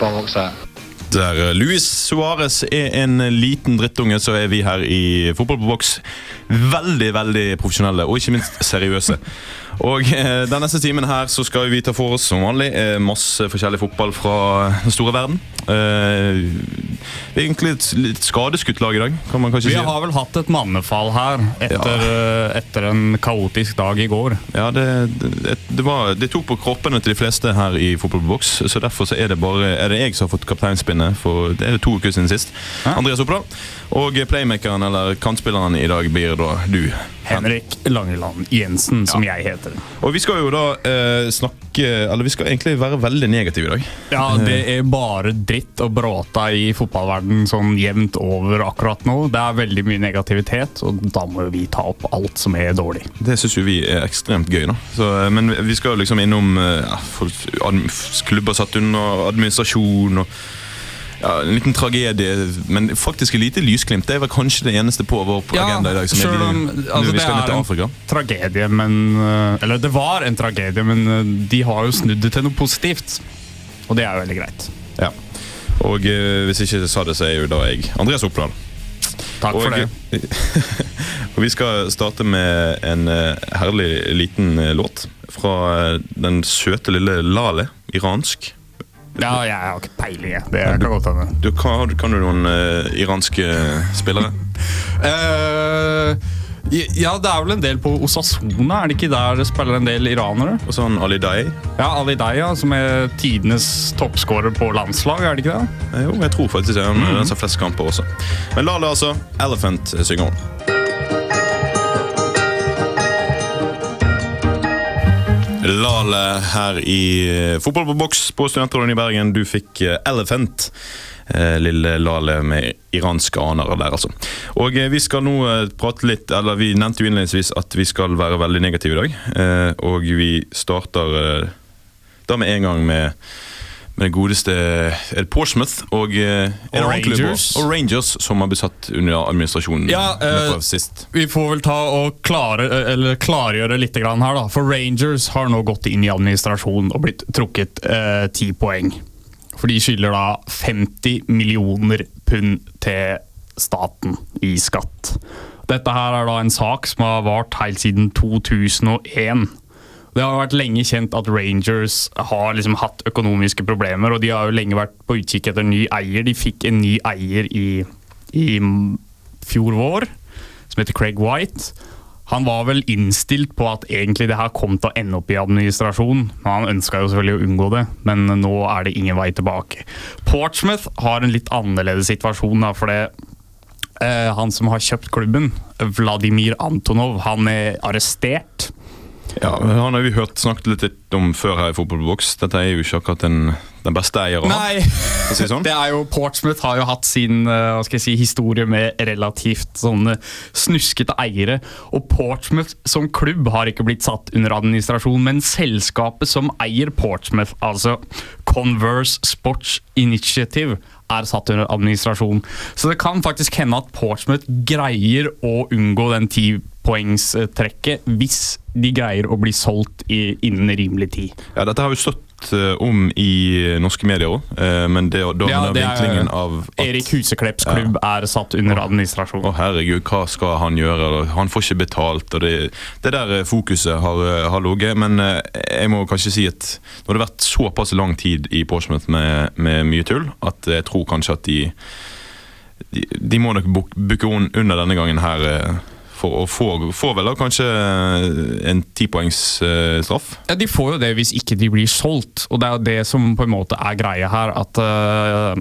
it's absolute. Der eh, Luis Suárez er en liten drittunge, så er vi her i Fotball på boks veldig veldig profesjonelle og ikke minst seriøse. Og eh, Den neste timen her så skal vi ta for oss som vanlig eh, masse forskjellig fotball fra den store verden. Eh, egentlig et litt skadeskutt lag i dag, kan man kanskje Vi si. har vel hatt et mannefall her etter, ja. etter en kaotisk dag i går. Ja, det, det, det, var, det tok på kroppene til de fleste her i Fotball på boks, så derfor så er det bare er det jeg som har fått kapteinspinnet. For det er to uker siden sist. Ja. Andreas Oppdal. Og playmakeren, eller kantspilleren i dag, blir da du. Henrik Langeland Jensen, som jeg heter. Og vi skal jo da eh, snakke Eller vi skal egentlig være veldig negative i dag. Ja, Det er bare dritt og bråta i fotballverden sånn jevnt over akkurat nå. Det er veldig mye negativitet, og da må vi ta opp alt som er dårlig. Det syns jo vi er ekstremt gøy. da så, eh, Men vi skal liksom innom eh, ja, folk, klubber satt under administrasjon og ja, En liten tragedie, men faktisk lite lysglimt. Det var kanskje det eneste på vår agenda i dag. Som er om, de, altså, det er en Afrika. tragedie, men eh, Eller det var en tragedie, men eh, de har jo snudd det til noe positivt. Og det er jo veldig greit. Ja. Og eh, hvis ikke jeg sa det, så er jo da jeg Andreas Oppdal. Takk for det. og vi skal starte med en eh, herlig liten låt fra den søte lille Lale, iransk. Ja, jeg har ikke peiling. Det kan godt hende. Du, kan, kan du noen uh, iranske spillere? uh, ja, det er vel en del på Osasona, er det ikke der det spiller en del iranere? Og så han Ali Dai. Ja, Ali Daya, som er tidenes toppskårer på landslag, er det ikke det? Eh, Jo, jeg tror faktisk det. Han mm. har flest kamper også. Men la det altså. Elephant synge synger Lale her i eh, Fotball på boks på Studentrådet i Bergen. Du fikk eh, Elephant. Eh, Lille Lale med iranske aner der, altså. Og vi skal nå prate litt Eller vi nevnte jo innledningsvis at vi skal være veldig negative i dag. Og vi starter da med en gang med med det godeste er Porsmouth og, eh, Og Rangers. og Rangers, som har blitt satt under administrasjonen Ja, eh, sist. Vi får vel ta og klare, eller klargjøre litt grann her, da. For Rangers har nå gått inn i administrasjonen og blitt trukket eh, ti poeng. For de skylder da 50 millioner pund til staten i skatt. Dette her er da en sak som har vart helt siden 2001. Det har vært lenge kjent at Rangers har liksom hatt økonomiske problemer, og de har jo lenge vært på utkikk etter ny eier. De fikk en ny eier i, i fjor vår, som heter Craig White. Han var vel innstilt på at egentlig det her kom til å ende opp i administrasjon. Han ønska jo selvfølgelig å unngå det, men nå er det ingen vei tilbake. Portsmouth har en litt annerledes situasjon, da, for det eh, han som har kjøpt klubben, Vladimir Antonov, han er arrestert. Ja, Han har vi hørt snakket litt, om før her i Fotballboks. Dette er jo ikke akkurat den, den beste eier å ha. Nei! si sånn. Det er jo, Portsmouth har jo hatt sin eh, hva skal jeg si, historie med relativt sånne snuskete eiere. Og Portsmouth som klubb har ikke blitt satt under administrasjon, men selskapet som eier Portsmouth, altså Converse Sports Initiative, er satt under administrasjon. Så det kan faktisk hende at Portsmouth greier å unngå den tipoengstrekket hvis de greier å bli solgt i, innen rimelig tid. Ja, Dette har vi stått eh, om i norske medier òg, men det, da Ja, det er- vinklingen av at Erik Huseklepps klubb er satt under administrasjon. Å herregud, hva skal han gjøre? Han får ikke betalt. og Det, det der eh, fokuset har, eh, har ligget. Men eh, jeg må kanskje si at nå har det vært såpass lang tid i Portsmouth med, med mye tull, at jeg tror kanskje at de De, de må nok buk- bukke under denne gangen her eh, for å få, få vel da kanskje en tipoengsstraff. Ja, De får jo det hvis ikke de blir solgt, og det er jo det som på en måte er greia her. At uh,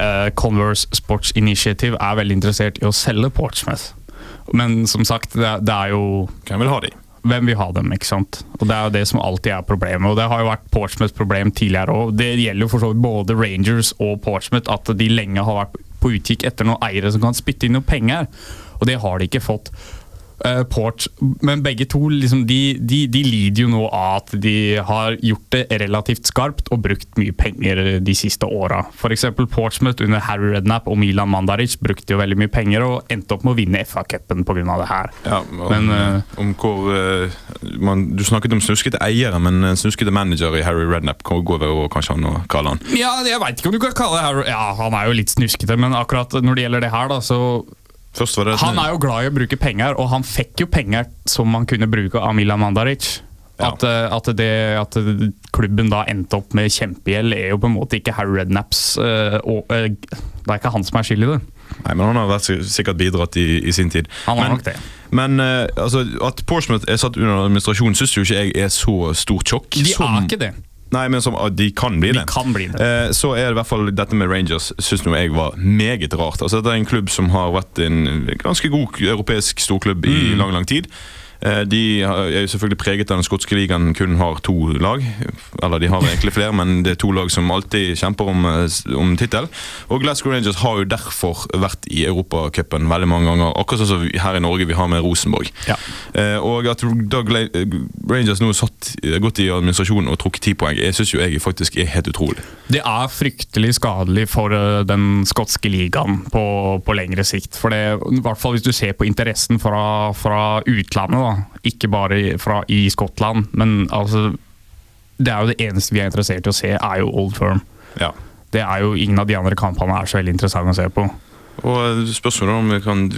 eh, Converse Sports Initiative er veldig interessert i å selge Portsmouth. Men som sagt, det, er- det er jo Hvem vil ha de? hvem vil ha dem, ikke sant? Og Det er jo det som alltid er problemet. og Det har jo vært Portsmouths problem tidligere òg. Det gjelder jo for så vidt både Rangers og Portsmouth at de lenge har vært på utkikk etter noen eiere som kan spytte inn noe penger, og det har de ikke fått. Eh, Port, men begge to liksom, de, de, de lider jo nå av at de har gjort det relativt skarpt og brukt mye penger de siste åra. F.eks. Portsmouth under Harry Redknapp og Milan Mandaric brukte jo veldig mye penger og endte opp med å vinne FA-cupen pga. det her. Ja, om, Men, uh, om hvor uh, man, Du snakket om snuskete eiere, men snuskete manager i Harry Redknapp kan gå over kanskje han å kalle han. Ja, jeg veit ikke om du kan kalle det Harry Ja, han er jo litt snuskete, men akkurat når det gjelder det her, da, så Han er jo glad i å bruke penger, og han fikk jo penger som han kunne bruke av Milan Mandaric. Ja. At, eh, at, det, at klubben da endte opp med kjempegjeld, er jo på en måte ikke Harry Rednaps uh, og, uh, Det er ikke han som er skyld i det. Nei, men han har vært, sikkert bidratt i, i sin tid. Han har men, nok det. Men uh, altså, at Portsmouth er satt under administrasjon, syns jo ikke jeg er så stort sjokk. De som, er ikke det. Nei, men som, de kan bli det. De kan bli det. Eh, så er det i hvert fall dette med Rangers syns jeg var meget rart. Altså, det er en klubb som har vært en ganske god europeisk storklubb i Mm. lang, lang tid. Eh, De er jo selvfølgelig preget av den skotske ligaen kun har to lag. Eller de har egentlig flere, men det er to lag som alltid kjemper om, eh, om tittel. Og Glasgow Rangers har jo derfor vært i Europacupen veldig mange ganger. Akkurat sånn som her i Norge vi har med Rosenborg. Ja. Eh, og at Doug Rangers nå satt eh, gått i administrasjonen og trukket ti poeng, jeg syns jo jeg faktisk er helt utrolig. Det er fryktelig skadelig for den skotske ligaen på, på lengre sikt. For det, I hvert fall hvis du ser på interessen fra, fra utlandet, da. Ikke bare fra i Skottland. Men altså Det er jo det eneste vi er interessert i å se, er jo Old Firm. Ja. Det er jo Ingen av de andre kampene er så veldig interessante å se på. Og spørsmålet om vi kan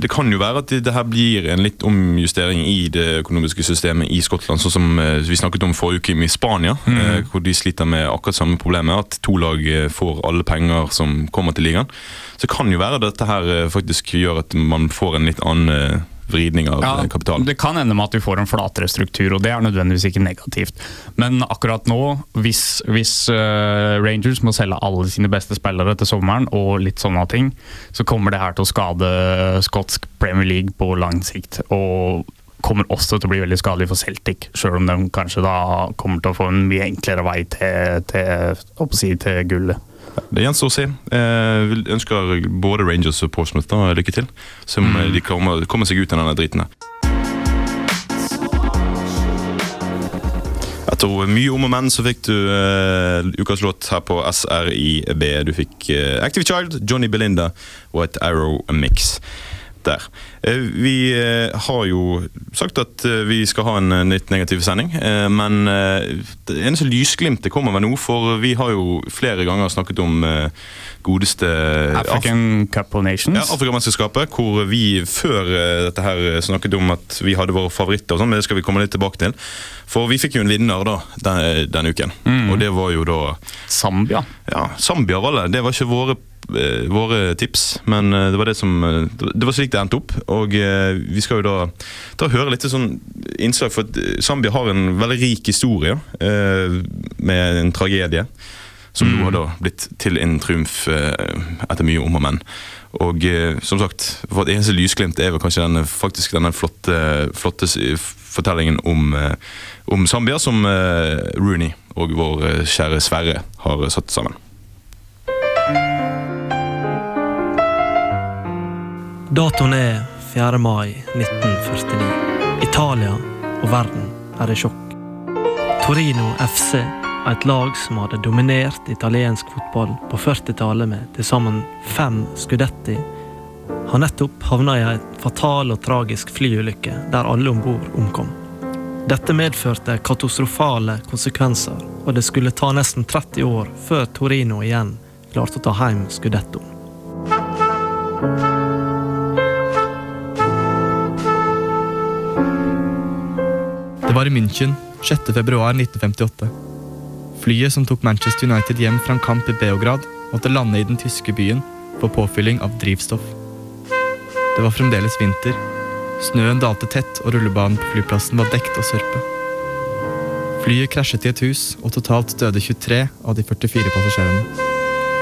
Det kan jo være at det, her blir en litt omjustering i det økonomiske systemet i Skottland, sånn som eh, vi snakket om forrige uke i Spania, mm. hvor de sliter med akkurat samme problemet, at to lag eh, får alle penger som kommer til ligaen. Så det kan jo være at dette her eh, faktisk gjør at man får en litt annen eh, vridning av ja, kapitalen. Det kan ende med at vi får en flatere struktur, og det er nødvendigvis ikke negativt. Men akkurat nå, hvis, hvis eh, Rangers må selge alle sine beste spillere til sommeren, og litt sånne ting, så kommer det her til å skade skotsk Premier League på lang sikt. Og kommer også til å bli veldig skadelig for Celtic, sjøl om de kanskje da kommer til å få en mye enklere vei til, til, si, til gullet. Det gjenstår å se. Eh, vi ønsker både Rangers og Portsmouth da, lykke til. Som mm. de kommer, kommer seg ut av denne driten her. Etter mye om og men så fikk du uh, ukas låt her på SRIB. Du fikk uh, Active Child, Johnny Belinda og et Arrow Mix. Der. Eh, vi eh, har jo sagt at eh, vi skal ha en nytt negativ sending, men det eneste lysglimtet kommer vel nå, for vi har jo flere ganger snakket om godeste African Cup of Nations. ja, Afrikamesterskapet, hvor vi før dette her snakket om at vi hadde våre favoritter, og sånn, men det skal vi komme litt tilbake til. For vi fikk jo en vinner da, den, denne uken, og det var jo da Zambia. Ja, Zambia var det. Det var ikke våre, eh, våre tips, men eh, det var det som eh, Det var slik det endte opp. Og vi skal jo da, da høre litt sånn innslag, for Zambia har en veldig rik historie eh, med en tragedie. Som nå har da blitt til en triumf etter mye om og men. Og som sagt, et eneste lysglimt er vel kanskje denne, faktisk denne flotte, flotte fortellingen om, eh, om Zambia, som eh, Rooney og vår eh, kjære Sverre har satt sammen. Datoen er 4. mai 1949. Italia og verden er i sjokk. Torino FC, er et lag som hadde dominert italiensk fotball på 40-tallet med til sammen fem skudetti, har nettopp havna i en fatal og tragisk flyulykke der alle om bord omkom. Dette medførte katastrofale konsekvenser, og det skulle ta nesten 30 år før Torino igjen klarte å ta hjem skudettoen. Det var i München 6. februar 1958. Flyet som tok Manchester United hjem fra en kamp i Beograd, måtte lande i den tyske byen for påfylling av drivstoff. Det var fremdeles vinter, Snøen dalte tett, og rullebanen på flyplassen var dekt av sørpe. Flyet krasjet i et hus, og totalt døde 23 av de 44 passasjerene.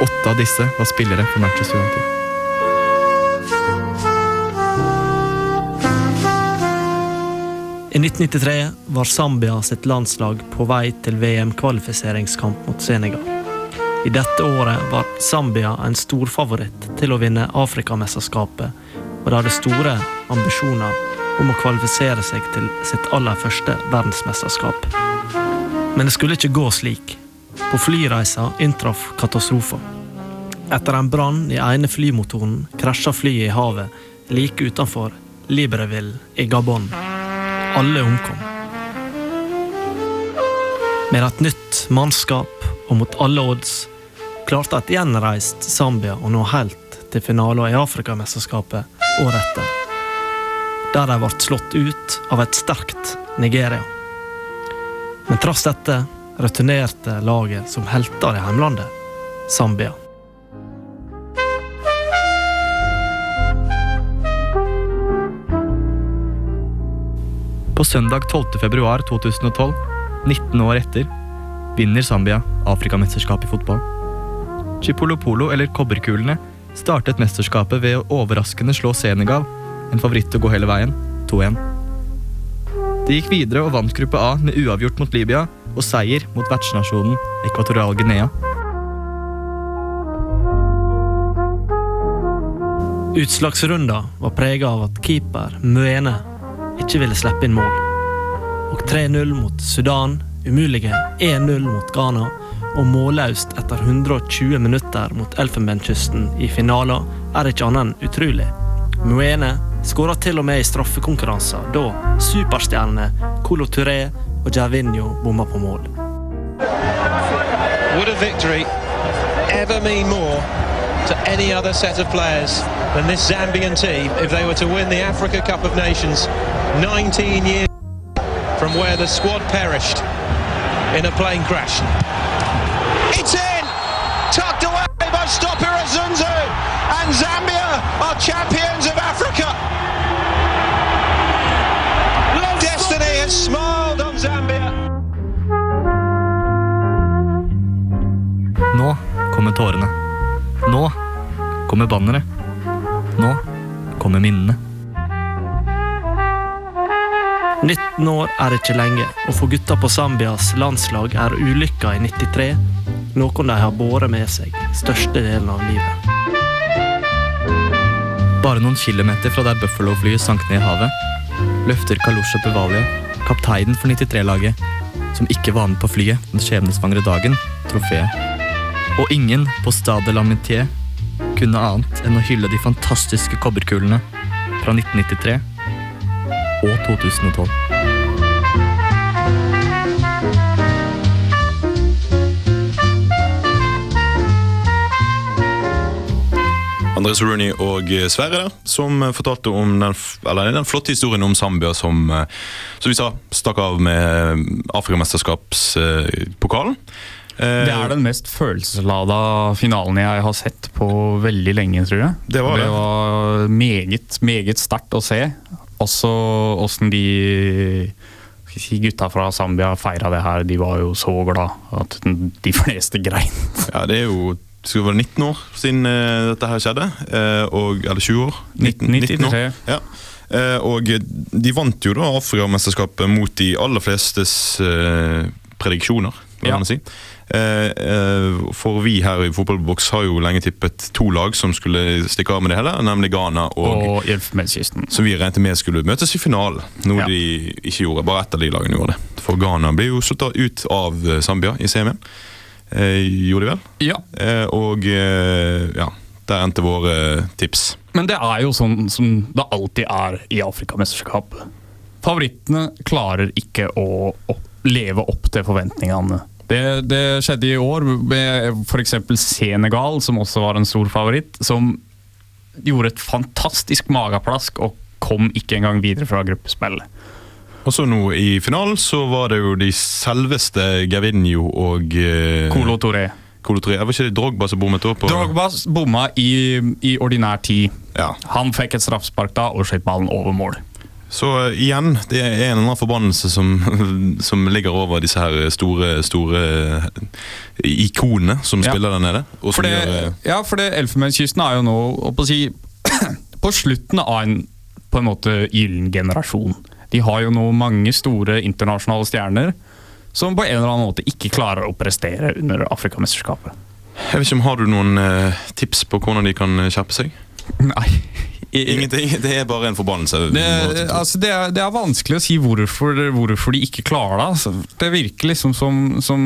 Åtte av disse var spillere for Manchester United. I 1993 var Zambia sitt landslag på vei til VM-kvalifiseringskamp mot Senegal. I dette året var Zambia en storfavoritt til å vinne Afrikamesterskapet, og de hadde store ambisjoner om å kvalifisere seg til sitt aller første verdensmesterskap. Men det skulle ikke gå slik. På flyreisa inntraff katastrofen. Etter en brann i ene flymotoren krasja flyet i havet like utenfor Libreville i Gabon. Alle omkom. Med et nytt mannskap og mot alle odds klarte et gjenreist Zambia å nå helt til finalen i Afrikamesterskapet året etter. Der de ble slått ut av et sterkt Nigeria. Men tross dette returnerte laget som helter i hjemlandet, Zambia. På søndag 12. februar 2012, 19 år etter, vinner Zambia Afrikamesterskapet i fotball. Chipolopolo, eller Kobberkulene, startet mesterskapet ved å overraskende slå Senegal, en favoritt å gå hele veien, 2-1. De gikk videre og vant gruppe A med uavgjort mot Libya og seier mot vertsnasjonen Ekvatorial Guinea. Utslagsrunda var prega av at keeper Muene ikke ville slippe inn mål. Og 3-0 mot Sudan, umulige 1-0 mot Ghana og målløst etter 120 minutter mot Elfenbenskysten i finalen er ikke annet enn utrolig. Muene skåra til og med i straffekonkurranser da superstjernene Colo Touré og Gervinho bomma på mål. Would a victory ever mean more to any other set of players than this Zambian team if they were to win the Cup of Nations 19 years from where the squad perished in a plane crash? It's in! Tucked away by Stopper Zunzu! And Zambia are champions of Africa! Destiny has smiled on Zambia! Nå kommer tårene. Nå kommer banneret. Nå kommer minnene. 19 år er ikke lenge, og for gutta på Zambias landslag er ulykka i 93 noe de har båret med seg største delen av livet. Bare noen kilometer fra der Buffalo-flyet sank ned i havet, løfter Kalusha Pevalia, kapteinen for 93-laget, som ikke var med på flyet den skjebnesvangre dagen, trofeet. Og ingen på Stade Lamentier kunne annet enn å hylle de fantastiske kobberkulene fra 1993 og 2012. Andres Rooney og Sverre der, som fortalte om den, eller den flotte historien om Zambia som, eh, som vi sa, stakk av med Afrikamesterskapspokalen. Det er den mest følelseslada finalen jeg har sett på veldig lenge, tror jeg. Det var det. var meget, meget sterkt å se. Også åssen de si, gutta fra Zambia feira det her. De var jo så glad at de fleste grein. Ja, det er jo det skulle være 19 år siden uh, dette her skjedde. Uh, og, eller 20 år. 19, 19 år. Ja. Uh, og de vant jo da Afrikamesterskapet mot de aller flestes prediksjoner, kan Ja. man si. For vi her i Fotballboks har jo lenge tippet to lag som skulle stikke av med det hele, nemlig Ghana og, Og som vi regnet med skulle møtes i finalen. Noe Ja. de ikke gjorde. Bare ett av de lagene gjorde det. For Ghana ble jo slått ut av Zambia i semien. Eh, gjorde de vel? Ja, Eh, og eh, ja, der endte våre tips. Men det er jo sånn som det alltid er i Afrikamesterskap. Favorittene klarer ikke å leve opp til forventningene. Det, det skjedde i år med f.eks. Senegal, som også var en stor favoritt, som gjorde et fantastisk mageplask og kom ikke engang videre fra gruppespillet. Og så nå i finalen så var det jo de selveste Gavinho og eh, Colo Toré. Colo Touré. Var ikke det Drogba som bommet opp? på- Drogba bomma i, i ordinær tid. Ja. Han fikk et straffespark da og skjøt ballen over mål. Så uh, igjen, det er en eller annen forbannelse som, som ligger over disse her store, store eh, ikonene som Ja. spiller der nede. For det, gjør, eh, ja, for det Elfenbenskysten er jo nå på si, på slutten av en på en måte gyllen generasjon. De har jo nå mange store internasjonale stjerner som på en eller annen måte ikke klarer å prestere under Afrikamesterskapet. jeg vet ikke om Har du noen eh, tips på hvordan de kan skjerpe seg? Nei. Ingenting. Det er bare en forbannelse. Det, altså det, er, det er vanskelig å si hvorfor, hvorfor de ikke klarer det. Altså. Det virker liksom som, som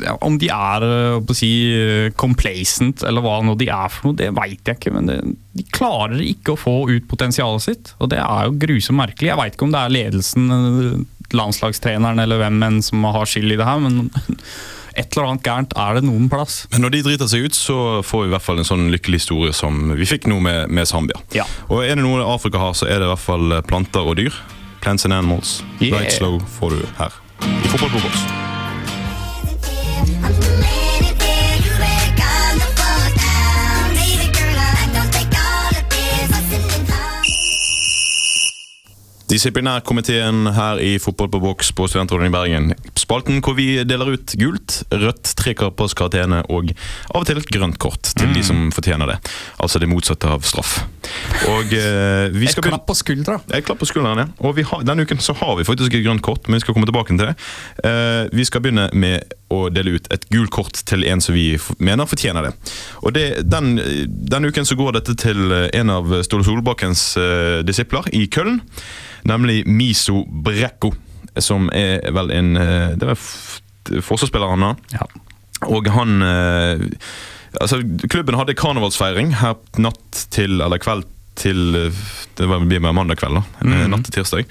ja, Om de er øh, å si, øh, complacent, eller hva nå de er for noe, det veit jeg ikke. Men det, de klarer ikke å få ut potensialet sitt, og det er jo grusomt merkelig. Jeg veit ikke om det er ledelsen, øh, landslagstreneren eller hvem enn som har skyld i det her, men et eller annet gærent er det noen plass. Men når de driter seg ut, så får vi i hvert fall en sånn lykkelig historie som vi fikk nå med, med Zambia. Ja. Og er det noe Afrika har, så er det i hvert fall planter og dyr. Plants and animals. Yeah. Right slow får du her i Fotball Disiplinærkomiteen her i Fotball på boks på Studentrådet i Bergen. Spalten hvor vi deler ut gult, rødt, tre karpers karatene og av og til et grønt kort til de som fortjener det. Altså det motsatte av straff. Og eh, vi Et klapp på skuldra. jeg klapp på skulderen, ja. Og vi har, denne uken så har vi faktisk et grønt kort, men vi skal komme tilbake til det. Eh, vi skal begynne med å dele ut et gult kort til en som vi mener fortjener det. Og det, den, Denne uken så går dette til eh, en av Ståle Solbakkens uh, disipler i Køln. Nemlig Miso Brekko, som er vel en eh, Det er vel forsvarsspiller han har. Ja. Og han uh, Altså, klubben hadde karnevalsfeiring her natt til Eller kveld til eh, Det var- blir med mandag kveld, da. mm. Natt til tirsdag.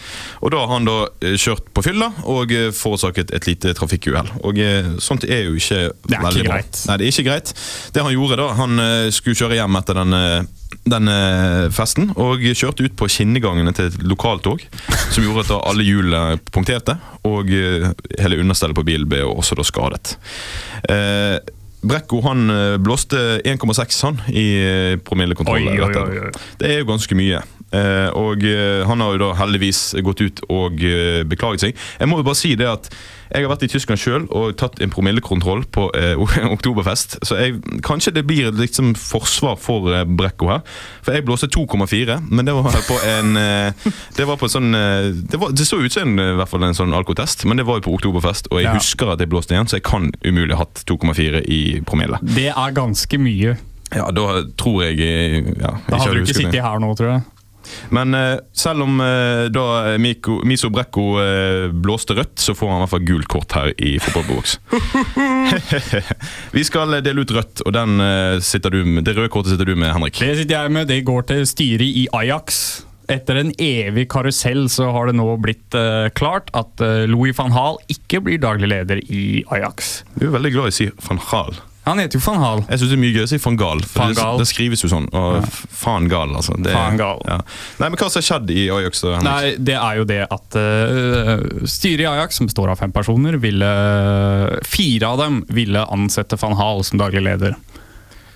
Og da har han da eh, kjørt på fylla og eh, forårsaket et lite trafikkuhell. Og eh, sånt er jo ikke Det er veldig ikke bra. greit. Nei, det er ikke greit. Det han gjorde da, han eh, skulle kjøre hjem etter den denne festen, og kjørte ut på skinnegangene til et lokaltog, som gjorde at da alle hjulene punkterte, og eh, hele understellet på bilen ble også da skadet. Eh, Brekko han eh, blåste 1,6 han i eh, promillekontroll. Oi, oi, oi, oi. Det er jo ganske mye. Eh, og han har jo da heldigvis gått ut og beklaget seg. Jeg må jo bare si det at jeg har vært i Tyskland sjøl og tatt en promillekontroll på eh, oktoberfest. Så jeg, kanskje det blir et liksom forsvar for eh, Brekko her. For jeg blåste 2,4, men det var på en eh, Det var på en sånn eh, Det, var, det så ut som en, i hvert fall en sånn alkotest, men det var jo på oktoberfest. Og jeg Ja. husker at jeg blåste igjen, så jeg kan umulig ha hatt 2,4 i promille. Det er ganske mye. Ja, da tror jeg eh, ja, Da hadde du ikke sittet her nå, tror jeg. Men uh, selv om uh, da Miko, Miso Brekko uh, blåste rødt, så får han i hvert fall gult kort her i fotballboks. Vi skal dele ut rødt, og den, eh, sitter du med, det røde kortet sitter du med, Henrik. Det sitter jeg med. Det går til styret i Ajax. Etter en evig karusell så har det nå blitt eh, klart at eh, Louis van Hall ikke blir daglig leder i Ajax. Du er veldig glad i å si van Gaal. Han heter jo van Hal. Jeg syns det er mye gøy å si van Gaal, for det, det skrives jo sånn. Og ja. faen gal, altså. Det, Faen gal. Ja. Nei, men hva som har skjedd i Ajax? Henrik? Nei, det er jo det at uh, styret i Ajax, som består av fem personer, ville Fire av dem ville ansette van Hal som daglig leder.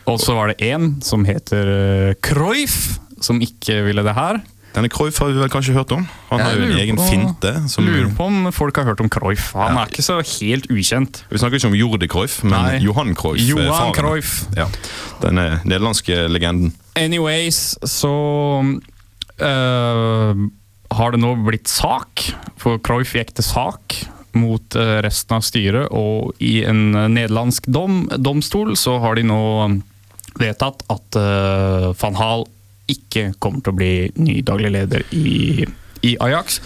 Og så var det én som heter uh, Cruyff, som ikke ville det her. Denne Cruyff har vi vel kanskje hørt om? Han har jo en egen på- finte. Som, Lurer på om folk har hørt om Cruyff. Han Ja. er ikke så helt ukjent. vi snakker ikke om Jordi Cruyff, men Nei. Johan Cruyff. er Johan. Cruyff. Ja, Den eh, nederlandske legenden. Anyways, så øh, har det nå blitt sak, for Cruyff gikk til sak mot øh, resten av styret, og i en nederlandsk dom, domstol så har de nå vedtatt at øh, van Hal ikke kommer til å bli ny daglig leder i, i Ajax.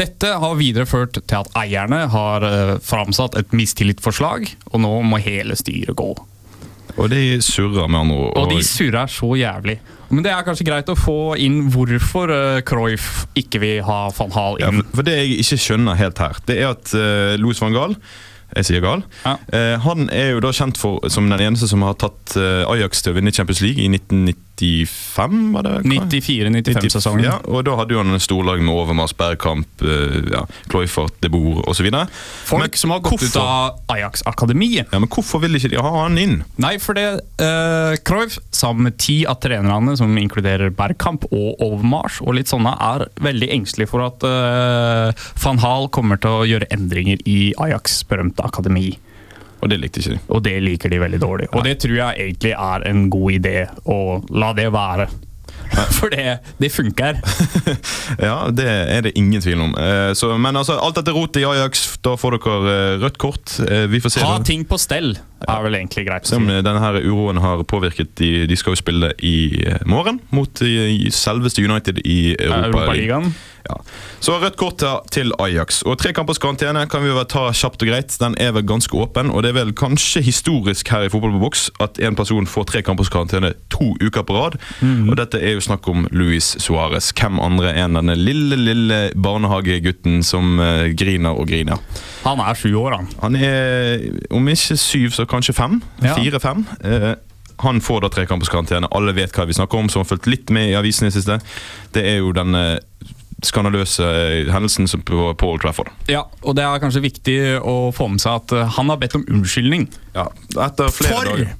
Dette har videreført til at eierne har øh, framsatt et mistillitsforslag, og nå må hele styret gå. Og de surrer med andre ord. Og de surrer så jævlig. Men det er kanskje greit å få inn hvorfor uh, Cruyff ikke vil ha van Hal inn. for, for det jeg ikke skjønner helt her, det er at uh, Louis van Gaal jeg sier gal. Ja. Uh, han er jo da kjent for som den eneste som har tatt uh, Ajax til å vinne Champions League i 95, var det? 94-95-sesongen. Ja, og da hadde jo han en storlag med Overmars, Bergkamp, eh, ja, Kloifert, De Boer osv. Folk som har gått ut av Ajax-akademiet. Ja, men hvorfor vil ikke de ha han inn? Nei, for det uh, Cruyff, sammen med ti av trenerne, som inkluderer Bergkamp og Overmars, og litt sånne, er veldig engstelig for at uh, van Hall kommer til å gjøre endringer i Ajax' berømte akademi. Og det likte ikke de. Og det liker de veldig dårlig. Og det tror jeg egentlig er en god idé å la det være. For det, det funker. ja, det er det ingen tvil om. Eh, så, men altså, alt dette rotet i Ajax, da får dere eh, rødt kort. Eh, vi får se Ha ting på stell er vel egentlig greit Se om denne her uroen har påvirket de, de skal jo spille i morgen mot selveste United i Europa. Europaligaen. Ja. Så rødt kort til- til Ajax. Og Tre kampers karantene kan vi vel ta kjapt og greit. Den er vel ganske åpen, og det er vel kanskje historisk her i Fotball på boks at en person får tre kampers karantene to uker på rad. Og dette er jo snakk om Luis Suárez. Hvem andre enn denne lille, lille barnehagegutten som eh, griner og griner. Han er sju år, han. Han er, om ikke syv, så kanskje fem. Ja. Fire-fem. Eh, han får da tre kampers karantene. Alle vet hva vi snakker om, som har fulgt litt med i avisene i siste. Det er jo den eh, skandaløse eh, hendelsen som på Paul Trafford. Ja, og det er kanskje viktig å få med seg at eh, han har bedt om unnskyldning Ja, etter flere for dager.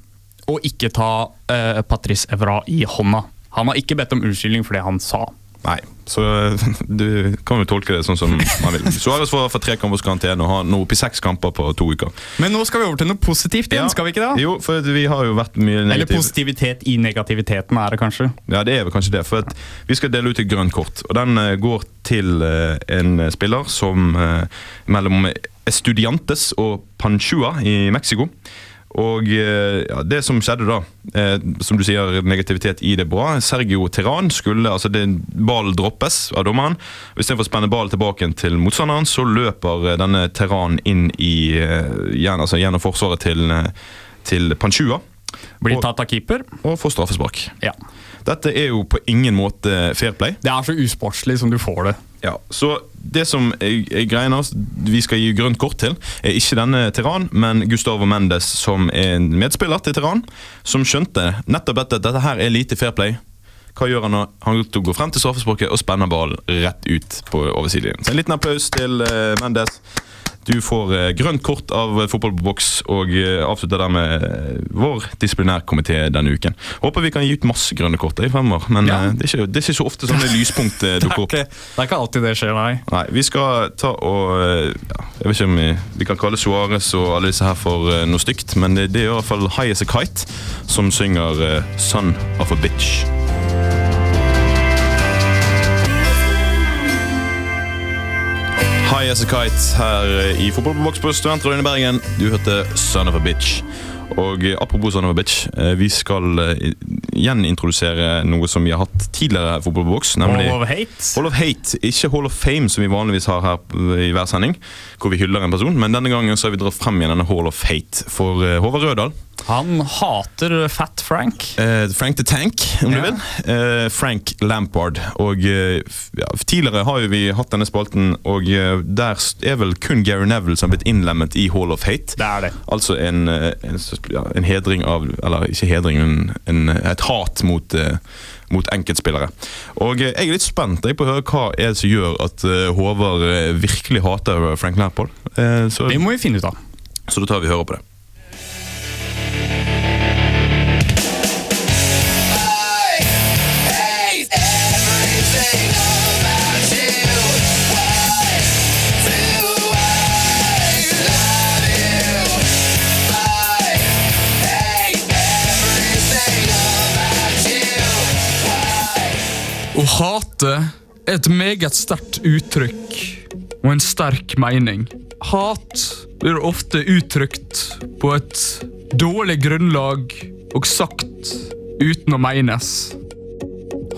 å ikke ta eh, Patrice Evra i hånda. Han har ikke bedt om unnskyldning for det han sa. Nei, så eh, du kan jo tolke det sånn som man vil. Suárez får tre kampers karantene og har nå oppe i seks kamper på to uker. Men nå skal vi over til noe positivt igjen, skal vi ikke det? Jo, for vi har jo vært mye Eller positivitet i negativiteten, er det kanskje. Ja, det er vel kanskje det. For vi skal dele ut et grønt kort. Og den eh, går til eh, en spiller som mellom Estudiantes og Panchua i Mexico. Og eh, ja, det som skjedde da, eh, som du sier, negativitet i det bra. Sergio Terran skulle, altså det, Ballen droppes av dommeren. Istedenfor å spenne ballen tilbake til motstanderen, så løper eh, denne Terran inn i, eh, gjennom, altså gjennom forsvaret til, til Panchua. Blir tatt av keeper. Og får straffespark. Ja. Dette er jo på ingen måte fair play. Det er så usportslig som du får det. Ja, så det som er, greiene greien vi skal gi grønt kort til, er ikke denne Terran, men Gustavo Mendes, som er en medspiller til Terran, som skjønte nettopp dette, dette her er lite fair play. Hva gjør han nå? Han går frem til straffesparket og spenner ballen rett ut på oversiden. Så en liten applaus til eh, Mendes. Du får eh, grønt kort av Fotball på boks og eh, avslutter dermed eh, vår disiplinærkomité denne uken. Håper vi kan gi ut masse grønne kort i fremover, men Ja. eh, det, er ikke, det er ikke så ofte sånne lyspunkt eh, dukker er, opp. det er ikke alltid det skjer, nei. Nei, vi skal ta og eh, ja, Jeg vet ikke om vi, vi kan kalle Suárez og alle disse her for eh, noe stygt, men det, det er i hvert fall High As A Kite som synger eh, 'Son of a Bitch'. Kite her i Fotball på Studentradioen i Bergen. Du hørte 'Son of a Bitch'. Og eh, apropos Son of a Bitch, eh, vi skal eh, gjenintrodusere noe som vi har hatt tidligere her i Fotball på boks, nemlig Hall of Hate. Hall of Hate, ikke Hall of Fame som vi vanligvis har her i hver sending, hvor vi hyller en person, men denne gangen så har vi dratt frem igjen denne Hall of Hate for Håvard Rødahl. Han hater Fat Frank. Eh, Frank the Tank, om Ja. du vil. Eh, Frank Lampard. Og eh, ja, Tidligere har vi hatt denne spalten, og eh, der er vel kun Gary Neville som har blitt innlemmet i Hall of Hate. Det er det. Altså en, eh, en, en hedring av Eller ikke hedring, men en, et hat mot, mot enkeltspillere. Og jeg er litt spent jeg, på å høre hva er det som gjør at Håvard virkelig hater Frank Lampard. Så, Det må vi finne ut av. så da tar vi høre på det. Å hate er et meget sterkt uttrykk og en sterk mening. Hat blir ofte uttrykt på et dårlig grunnlag og sagt uten å menes.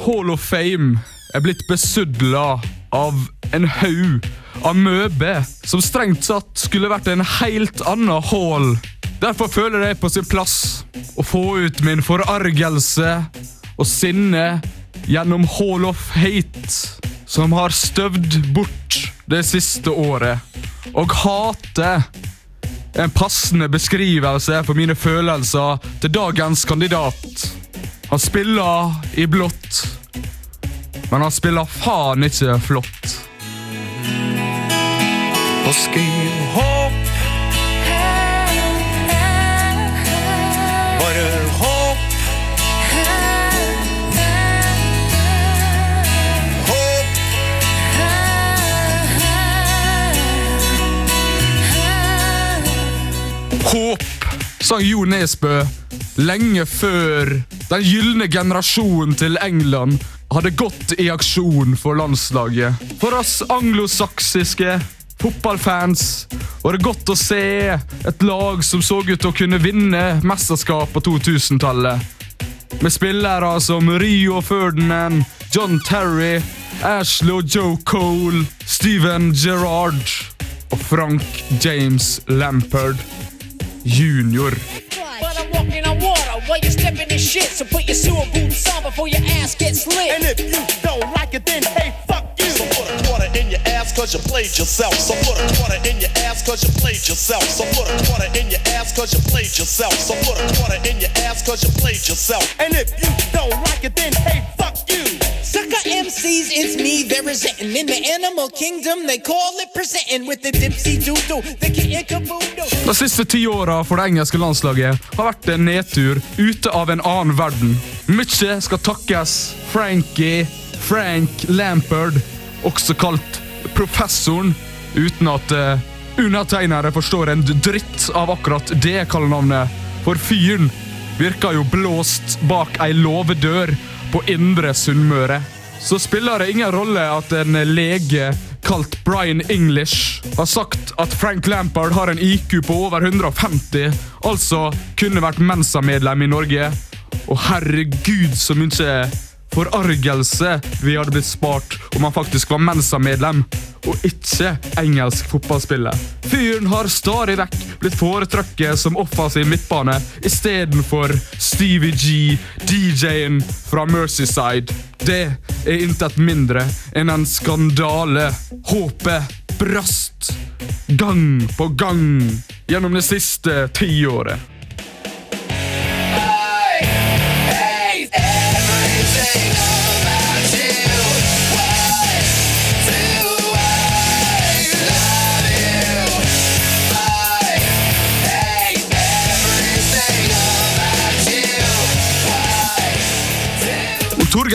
Hall of Fame er blitt besudla av en haug av møbe som strengt satt skulle vært en helt annen hall. Derfor føler jeg på sin plass å få ut min forargelse og sinne gjennom Hall of Hate, som har støvd bort det siste året. Og hate en passende beskrivelse for mine følelser til dagens kandidat. Han spiller i blått, men han spiller faen ikke flott. Og skriv Håp, sang Jo Nesbø lenge før den gylne generasjonen til England hadde gått i aksjon for landslaget. For oss anglosaksiske fotballfans var det godt å se et lag som så ut til å kunne vinne mesterskap på 2000-tallet. Med spillere som Rio Ferdinand, John Terry, Ashley og Joe Cole, Steven Gerrard og Frank James Lampard junior. But I'm walking on water while you're stepping in shit. So put your sewer boots on before your ass gets lit. And if you don't like it, then hey, fuck you. So put a quarter in your ass cause you played yourself. So put a quarter in your ass cause you played yourself. So put a quarter in your ass cause you played yourself. So put a quarter in your ass cause you played yourself. And if you don't like it, then hey, fuck you. Sucker MCs, it's me, they're resenting. In the animal kingdom, they call it presenting with the dipsy doodle, They can't caboodle. De siste ti åra for det engelske landslaget har vært en nedtur ute av en annen verden. Mykje skal takkes Frankie Frank Lampard, også kalt Professoren, uten at uh, undertegnere forstår en dritt av akkurat det kallenavnet. For fyren virker jo blåst bak ei låvedør på Indre Sunnmøre. Så spiller det ingen rolle at en lege kalt Brian English har sagt at Frank Lampard har en IQ på over 150, altså kunne vært Mensa-medlem i Norge. Og herregud, så mye forargelse vi hadde blitt spart om han faktisk var Mensa-medlem og ikke engelsk fotballspiller. Fyren har stadig vekk blitt foretrukket som offensiv midtbane istedenfor Stevie G, DJ-en fra Mercyside. Det er intet mindre enn en skandale. Håpet brast gang på gang gjennom det siste tiåret.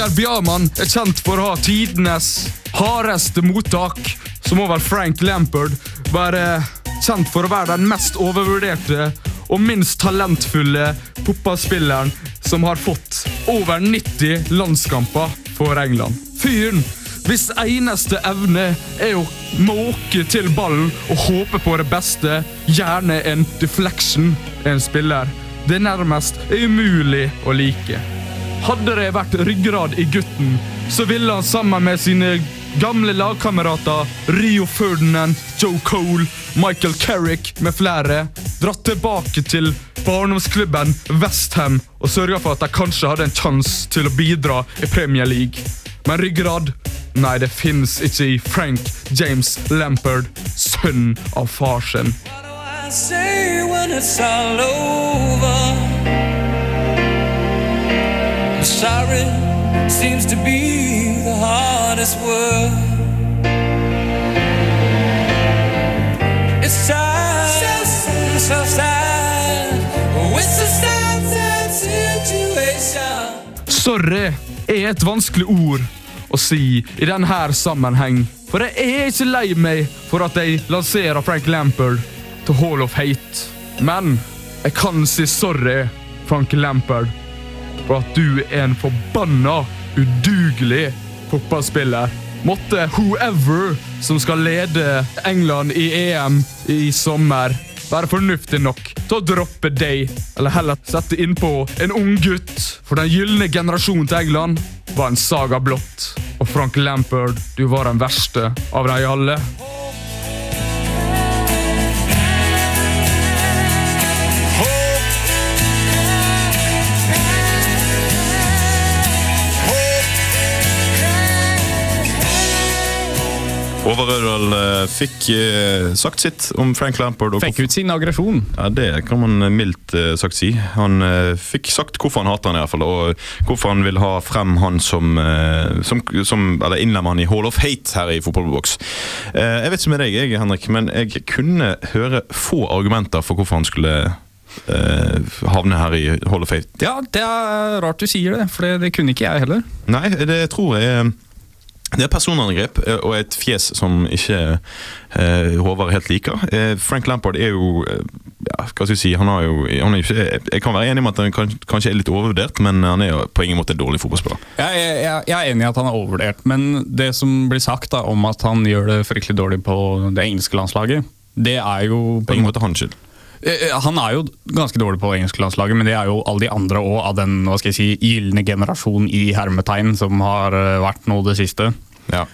Og Bjarmann er kjent for å ha tidenes hardeste mottak, så må vel Frank Lampard være kjent for å være den mest overvurderte og minst talentfulle fotballspilleren som har fått over 90 landskamper for England. Fyren hvis eneste evne er å måke til ballen og håpe på det beste, gjerne en deflection, en spiller. Det er nærmest umulig å like. Hadde det vært ryggrad i gutten, så ville han sammen med sine gamle lagkamerater Rio Ferdinand, Joe Cole, Michael Carrick med flere dratt tilbake til barndomsklubben Westham og sørga for at de kanskje hadde en sjanse til å bidra i Premier League. Men ryggrad Nei, det fins ikke i Frank James Lampard, sønn av far sin. jeg si når det er over. Sorry seems to be the hardest word. It's sad, so sad, so sad. Sorry er et vanskelig ord å si i denne sammenheng. For jeg er ikke lei meg for at jeg lanserer Frank Lampard til Hall of Hate. Men jeg kan si sorry, Frank Lampard, for at du er en forbanna udugelig fotballspiller. Måtte whoever som skal lede England i EM i sommer, være fornuftig nok til å droppe deg, eller heller sette innpå en ung gutt. For den gylne generasjonen til England var en saga blått. Og Frank Lampard, du var den verste av de alle. Håvard Rødal eh, fikk eh, sagt sitt om Frank Lampard. Fikk ut sin aggresjon. Ja, Det kan man mildt eh, sagt si. Han fikk sagt hvorfor han hater han i hvert fall, og hvorfor han vil ha frem han som, som, som Eller innlemme han i Hall of Hate her i Fotballboks. Jeg vet ikke med deg, jeg, Henrik, men jeg kunne høre få argumenter for hvorfor han skulle havne her i Hall of Hate. Ja, det er rart du sier det, for det, det kunne ikke jeg heller. Nei, det tror jeg det er personangrep eh, og et fjes som ikke eh, Håvard helt liker. Eh, Frank Lampard er jo ja, hva skal jeg si, han har jo han er ikke, Jeg kan være enig med at han kan, kanskje er litt overvurdert, men han er jo på ingen måte en dårlig fotballspiller. Jeg, jeg, jeg, jeg er enig i at han er overvurdert, men det som blir sagt da, om at han gjør det fryktelig dårlig på det engelske landslaget, det er jo På ingen måte hans skyld. Eh, Han er jo ganske dårlig på engelsklandslaget, men det er jo alle de andre òg av den hva skal jeg si, gylne generasjon i hermetegn som har eh, vært nå det siste. Ja.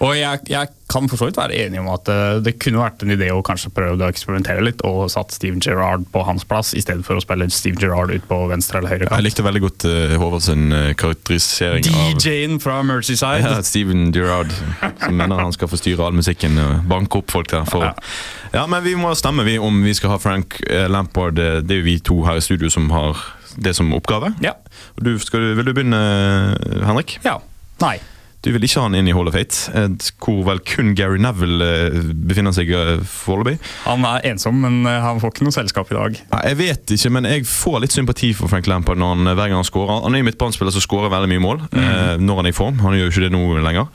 Og jeg, jeg kan for så vidt være enig om at eh, det kunne vært en idé å kanskje prøve å eksperimentere litt og satt Steven Gerrard på hans plass, i stedet for å spille Steven Gerrard ut på venstre eller høyre Jeg likte veldig godt uh, Håvard sin eh, karakterisering av DJ-en fra Mercyside. ja, Steven Gerrard, som mener han skal få styre all musikken og banke opp folk der. For. Ja. Men vi må stemme vi om vi skal ha Frank uh, Lampard. Det er jo vi to her i studio som har det som oppgave. Ja. Du, skal, vil du begynne, Henrik? ja. Nei. Du vil ikke ha han inn i Hall of Fate, eh, hvor vel kun Gary Neville eh, befinner seg eh, foreløpig. Han er ensom, men han får ikke noe selskap i dag. Nei, Jeg vet ikke, men jeg får litt sympati for Frank Lampard når han, hver gang han skårer. Han er jo midtbanespiller som skårer veldig mye mål eh, når han er i form. Han gjør jo ikke det nå lenger.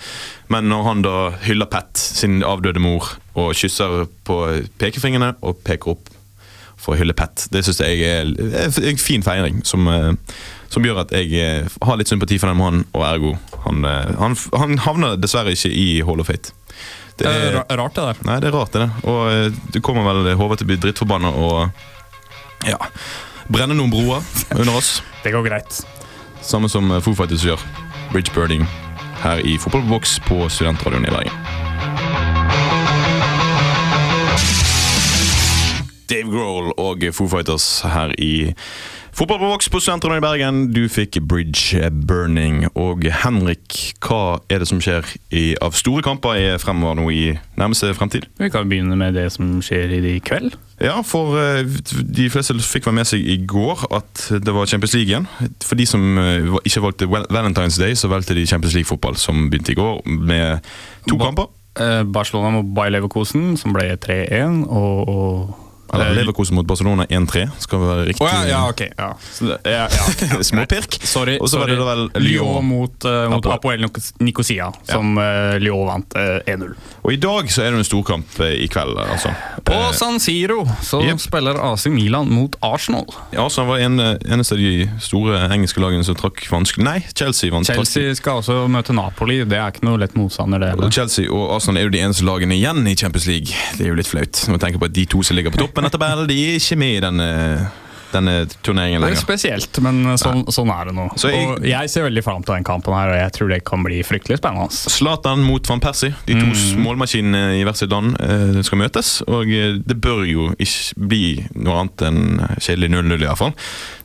Men når han da hyller Pat, sin avdøde mor, og kysser på pekefingrene og peker opp for å hylle Pat, det syns jeg er en fin feiring som, som gjør at jeg eh, har litt sympati for den mannen, og ergo han, eh, han, han havner dessverre ikke i Hall of Fate. Det er ra- rart, det der. Nei, det er rart, det. der. Og eh, du kommer vel Håvard til å bli drittforbanna og ja, brenne noen broer under oss. Det går greit. Samme som eh, Foo Fighters gjør. Bridge Birding her i Fotballboks på Studentradioen i Bergen. Dave Grohl og Foo Fighters her i Fotballboks på Studentradioen i Bergen. Du fikk Bridge Burning. Og Henrik, hva er det som skjer i, av store kamper i fremover nå i nærmeste fremtid? Vi kan begynne med det som skjer i kveld. Ja, for eh, de fleste fikk være med seg i går at det var Champions League igjen. For de som eh, ikke valgte Valentine's Day, så valgte de Champions League-fotball, som begynte i går, med to Ba- kamper. Eh, Barcelona mot Bayer Leverkosen, som ble 3-1. Og, og Eller eh, Leverkosen mot Barcelona 1-3, skal være riktig. Oh, ja, ja, ok. Ja. Det, ja, ja, Småpirk. Små pirk. Sorry. Og så var det da vel Lyon Lyon. mot, uh, mot Apoel. Nicosia, som eh, Lyon vant uh, 1-0. Og i dag så er det en storkamp i kveld, altså. På San Siro så yep. spiller AC Milan mot Arsenal. Arsenal var en, eneste av de store engelske lagene som trakk vanskelig Nei, Chelsea vant. Chelsea skal også møte Napoli. Det er ikke noe lett motstander, det Og. Chelsea og Arsenal er jo de eneste lagene igjen i Champions League. Det er jo litt flaut. Når man tenker på at De to som ligger på toppen av tabellen, de er ikke med i denne, denne turneringen Det er spesielt, men sånn, sånn er det nå. Jeg- og jeg ser veldig fram til den kampen her, og jeg tror det kan bli fryktelig spennende. Zlatan mot van Persie. De to Mm. målmaskinene i hvert sitt land eh, skal møtes. Og eh, det bør jo ikke bli noe annet enn kjedelig 0-0, i hvert fall.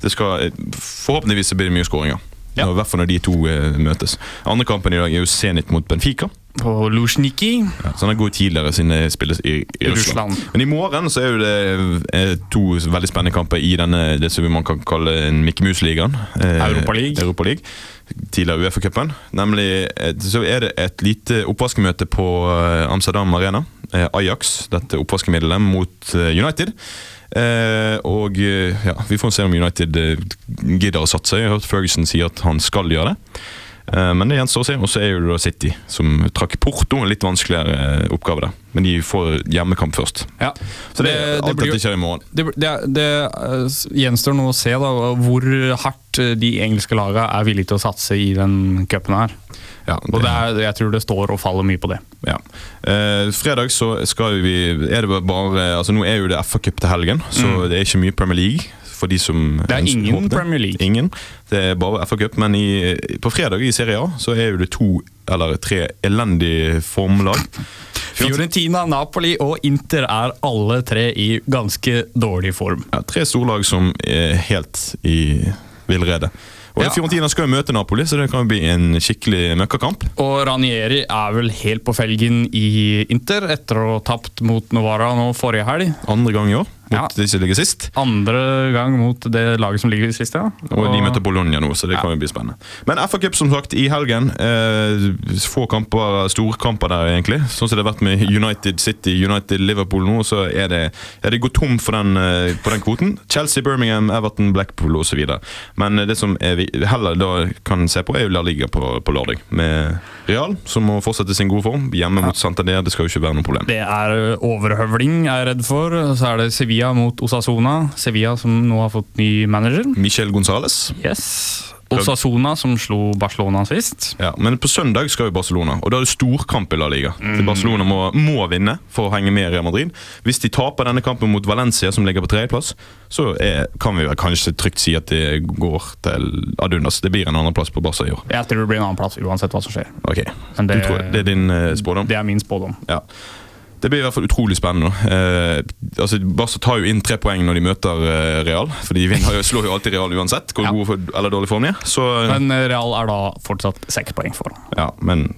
Det skal, eh, forhåpentligvis blir det mye skåringer. Ja. I hvert fall når de to eh, møtes. Andre kampen i dag er jo Zenit mot Benfica. På Luzhniki Ja, så han er god tidligere siden det spilles i, i Russland. Russland. Men i morgen så er jo det eh, to veldig spennende kamper i denne, det som man kan kalle en Mikke Mus-ligaen. Eh, Europa League. Europa League. Tidligere Uefa-cupen. Nemlig så er det et lite oppvaskmøte på eh, Amsterdam Arena. Eh, Ajax, dette oppvaskemiddelet, mot United. Eh, og ja, vi får se om United gidder å satse. Jeg har hørt Ferguson si at han skal gjøre det. Eh, Men det gjenstår å se. Og så er jo det City, som trakk Porto. En litt vanskeligere eh, oppgave der. Men de får hjemmekamp først. Ja. Så det, alt dette skjer i morgen. det, det, det eh, gjenstår nå å se da, hvor hardt de engelske lagene er villige til å satse i den cupen her. Ja, Og det er, jeg tror det står og faller mye på det. Ja. Eh, fredag så skal vi er det bare altså Nå er jo det FA-cup til helgen, så det er ikke mye Premier League. For de som. Det er ingen det. Premier League. Ingen. Det er bare FA-cup. Men i, på fredag i Serie A så er det to eller tre elendige formlag. Fiorentina, Napoli og Inter er alle tre i ganske dårlig form. Ja, tre storlag som er helt i villrede. Og Ja. Fiorentina skal jo møte Napoli, så det kan jo bli en skikkelig møkkakamp. Og Ranieri er vel helt på felgen i Inter etter å ha tapt mot Novara nå forrige helg. Andre gang i år, mot Ja. de som ligger sist. Andre gang mot det laget som ligger sist. Ja. Og de møter Bologna nå, så det kan jo bli spennende. Men FA Cup som sagt i helgen. Eh, få kamper, storkamper der, egentlig. Sånn som det har vært med United City, United Liverpool nå, så er det, er det gått tom for den, eh, på den kvoten. Chelsea, Birmingham, Everton, Blackpool osv. Men det som vi heller da kan se på, er jo La Liga på, på lørdag. Med Real, som må fortsette sin gode form. Hjemme mot Santander, det skal jo ikke være noe problem. Det er overhøvling, jeg er redd for. Så er det Sevilla mot Osasona. Sevilla som nå har fått ny manager. Michel Gonzales. Yes. Osasona som slo Barcelona sist. Ja, Men på søndag skal jo Barcelona, og da er det storkamp i La Liga. Mm. Barcelona må, må vinne for å henge med i Real Madrid. Hvis de taper denne kampen mot Valencia, som ligger på tredjeplass, så er, kan vi kanskje trygt si at det går til ad undas. Det blir en andreplass på Barca i år. Jeg tror det blir en annen plass uansett hva som skjer. Ok, det- det er din uh, spådom? Det er min spådom. Ja. Det blir i hvert fall utrolig spennende. Eh, altså, Barca tar jo inn tre poeng når de møter eh, Real. For de jo, slår jo alltid Real uansett hvor Ja. god for- eller dårlig form de er. Så, Men Real er da fortsatt seks poeng foran. Ja, men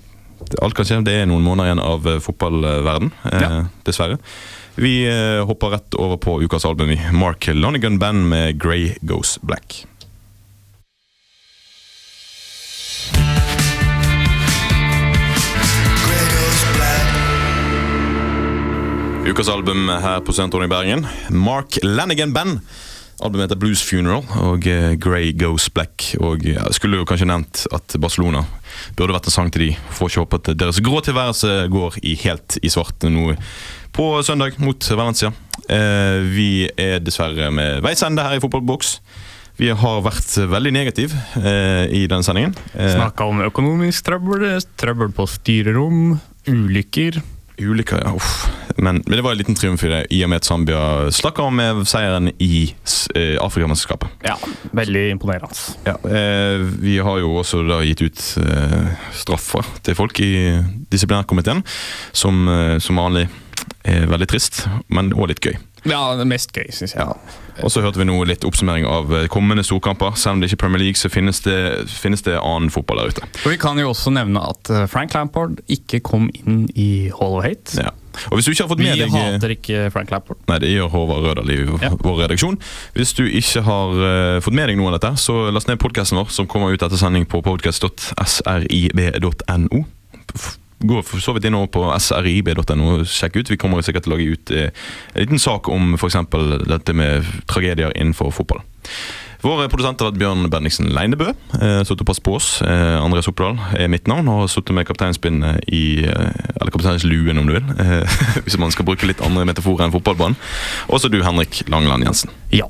alt kan skje. Det er noen måneder igjen av eh, fotballverden, eh, Ja. dessverre. Vi eh, hopper rett over på ukas album. i Mark Lonigan Band med 'Grey Goes Black'. Ukas album her på Studentrådet i Bergen. Mark Lanigan Band. Albumet heter Blues Funeral og eh, Grey Goes Black. Og jeg skulle jo kanskje nevnt at Barcelona burde vært en sang til de. Får ikke håpe at deres grå tilværelse går i helt i svart nå på søndag mot Valencia. Eh, vi er dessverre med veis ende her i Fotballboks. Vi har vært veldig negativ eh, i denne sendingen. Eh, Snakka om økonomisk trøbbel, trøbbel på styrerom, ulykker. Ulykker, ja. Uff. Men, men det var en liten triumf i det, i og med at Zambia stakk av med seieren i eh, Afrikamesterskapet. Ja, veldig imponerende. Ja, eh, vi har jo også da gitt ut eh, straffer til folk i disiplinærkomiteen, som eh, som vanlig er veldig trist, men òg litt gøy. Ja, det mest gøy, syns jeg. Og så hørte vi nå litt oppsummering av eh, kommende storkamper. Selv om det ikke er Premier League, så finnes det, finnes det annen fotball der ute. Og Vi kan jo også nevne at eh, Frank Lampard ikke kom inn i Hall of Hate. Ja. Og hvis du ikke har fått med deg Vi hater ikke Frank Lampard. Nei, det gjør Håvard Rødal i vår redaksjon. Hvis du ikke har uh, fått med deg noe av dette, så last ned podkasten vår, som kommer ut etter sending på podcast.srib.no. Gå for så vidt inn på srib.no og sjekk ut. Vi kommer sikkert til å lage ut eh, en liten sak om f.eks. dette med tragedier innenfor fotball. Vår produsent har vært Bjørn Bendiksen Leinebø. Eh, Sittet og passet på oss. Eh, Andreas Oppdal er mitt navn og har sittet med kapteinspinnet i eh, Eller kapteinsluen, om du vil. Eh, hvis man skal bruke litt andre metaforer enn fotballbanen. Også du, Henrik Langeland Jensen. Ja.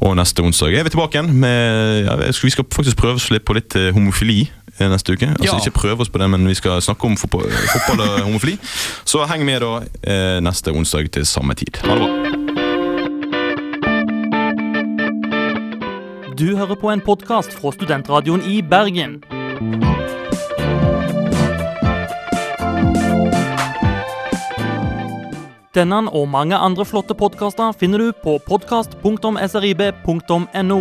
Og neste onsdag er vi tilbake igjen med ja, Vi skal faktisk prøve oss litt på litt homofili neste uke. Altså Ja. Ikke prøve oss på det, men vi skal snakke om fotball, fotball og homofili. Så heng med da eh, neste onsdag til samme tid. Ha det bra. Du hører på en podkast fra Studentradioen i Bergen. Denne og mange andre flotte podkaster finner du på podkast.srib.no.